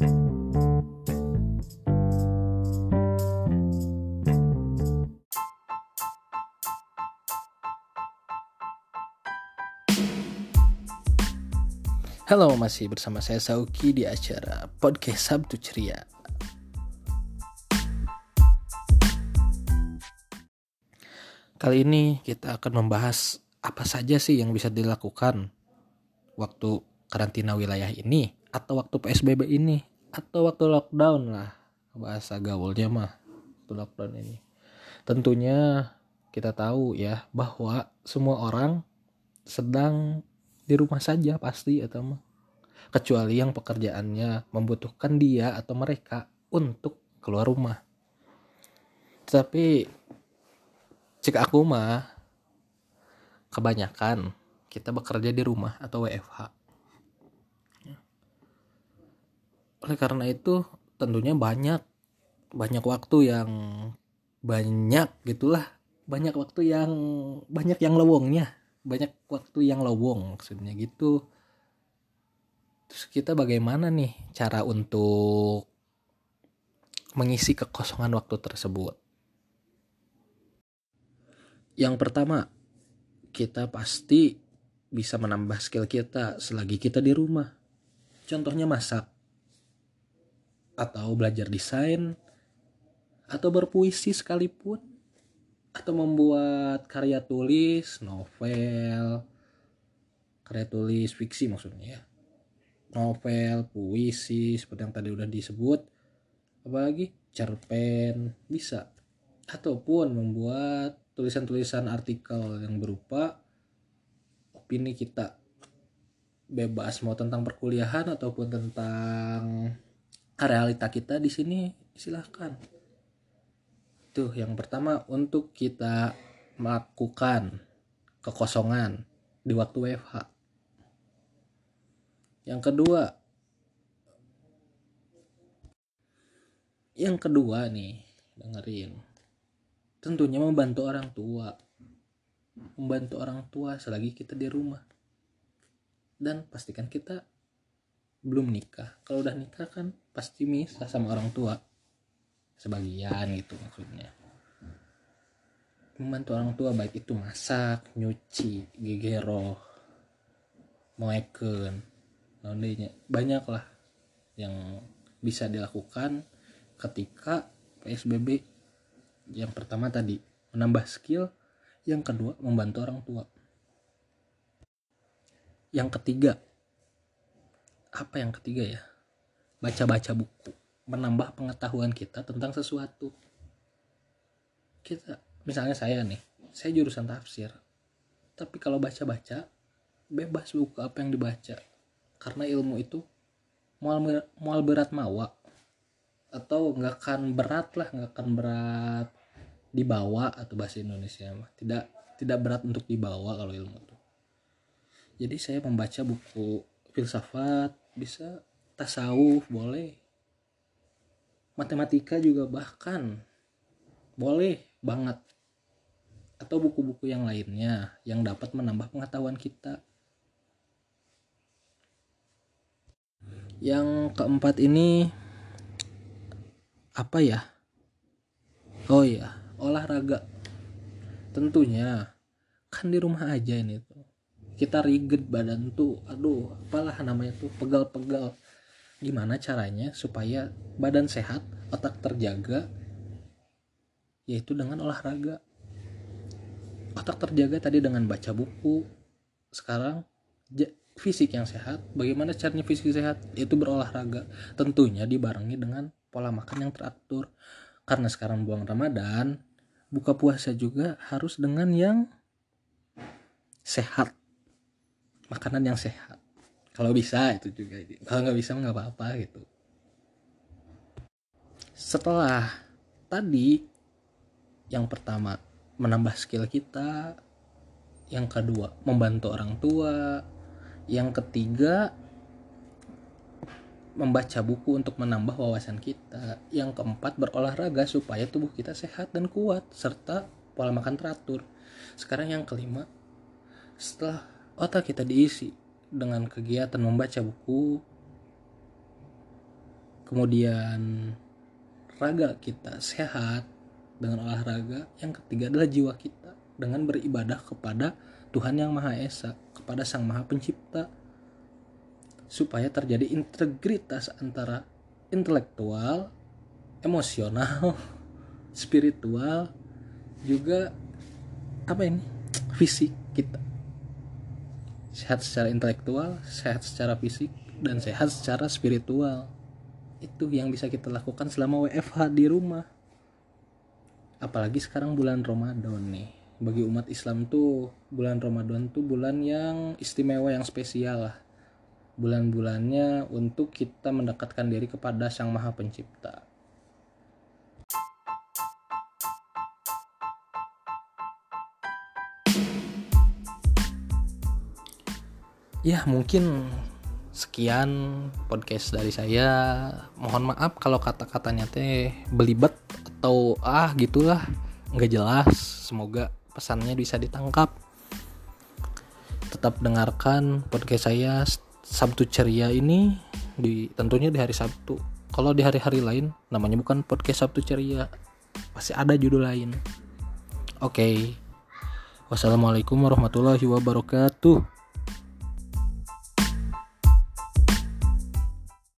Halo, masih bersama saya Sauki di acara Podcast Sabtu Ceria. Kali ini kita akan membahas apa saja sih yang bisa dilakukan waktu karantina wilayah ini atau waktu PSBB ini atau waktu lockdown lah bahasa gaulnya mah waktu lockdown ini. Tentunya kita tahu ya bahwa semua orang sedang di rumah saja pasti atau mah. Kecuali yang pekerjaannya membutuhkan dia atau mereka untuk keluar rumah. Tapi cek aku mah kebanyakan kita bekerja di rumah atau WFH oleh karena itu tentunya banyak banyak waktu yang banyak gitulah. Banyak waktu yang banyak yang lowongnya. Banyak waktu yang lowong maksudnya gitu. Terus kita bagaimana nih cara untuk mengisi kekosongan waktu tersebut? Yang pertama kita pasti bisa menambah skill kita selagi kita di rumah. Contohnya masak atau belajar desain atau berpuisi sekalipun atau membuat karya tulis, novel, karya tulis fiksi maksudnya ya. Novel, puisi seperti yang tadi udah disebut. Apalagi cerpen bisa ataupun membuat tulisan-tulisan artikel yang berupa opini kita bebas mau tentang perkuliahan ataupun tentang realita kita di sini silahkan itu yang pertama untuk kita melakukan kekosongan di waktu WFH. Yang kedua, yang kedua nih, dengerin. Tentunya membantu orang tua. Membantu orang tua selagi kita di rumah. Dan pastikan kita belum nikah. Kalau udah nikah kan pasti misah sama orang tua. Sebagian gitu maksudnya. Membantu orang tua baik itu masak nyuci gegero moeken laundrynya. Banyak lah yang bisa dilakukan ketika PSBB yang pertama tadi menambah skill yang kedua membantu orang tua. Yang ketiga apa yang ketiga ya? Baca-baca buku. Menambah pengetahuan kita tentang sesuatu. Kita misalnya saya nih saya jurusan tafsir. Tapi kalau baca-baca bebas buku apa yang dibaca. Karena ilmu itu mual mual berat mawa. Atau nggak akan berat lah nggak akan berat dibawa atau bahasa Indonesia mah. Tidak tidak berat untuk dibawa kalau ilmu itu. Jadi saya membaca buku filsafat bisa tasawuf boleh. Matematika juga bahkan boleh banget. Atau buku-buku yang lainnya yang dapat menambah pengetahuan kita. Yang keempat ini apa ya? Oh ya olahraga. Tentunya kan di rumah aja ini kita riget badan tuh aduh apalah namanya tuh pegal-pegal. Gimana caranya supaya badan sehat otak terjaga yaitu dengan olahraga. Otak terjaga tadi dengan baca buku. Sekarang fisik yang sehat. Bagaimana caranya fisik sehat? Yaitu berolahraga. Tentunya dibarengi dengan pola makan yang teratur. Karena sekarang buang ramadan buka puasa juga harus dengan yang sehat makanan yang sehat. Kalau bisa itu juga. Kalau nggak bisa nggak apa-apa gitu. Setelah tadi yang pertama menambah skill kita. Yang kedua membantu orang tua. Yang ketiga membaca buku untuk menambah wawasan kita. Yang keempat berolahraga supaya tubuh kita sehat dan kuat serta pola makan teratur. Sekarang yang kelima setelah otak kita diisi dengan kegiatan membaca buku? Kemudian raga kita sehat dengan olahraga yang ketiga adalah jiwa kita dengan beribadah kepada Tuhan yang Maha Esa kepada Sang Maha Pencipta. Supaya terjadi integritas antara intelektual, emosional, spiritual, juga apa ini? Fisik kita sehat secara intelektual, sehat secara fisik, dan sehat secara spiritual. Itu yang bisa kita lakukan selama WFH di rumah. Apalagi sekarang bulan Ramadan nih. Bagi umat Islam tuh bulan Ramadan tuh bulan yang istimewa yang spesial lah. Bulan-bulannya untuk kita mendekatkan diri kepada Sang Maha Pencipta ya mungkin sekian podcast dari saya. Mohon maaf kalau kata-katanya teh belibet atau ah gitulah. Nggak jelas. Semoga pesannya bisa ditangkap. Tetap dengarkan podcast saya Sabtu ceria ini di tentunya di hari Sabtu. Kalau di hari-hari lain namanya bukan podcast Sabtu ceria. Pasti ada judul lain. Oke. Okay. wassalamualaikum warahmatullahi wabarakatuh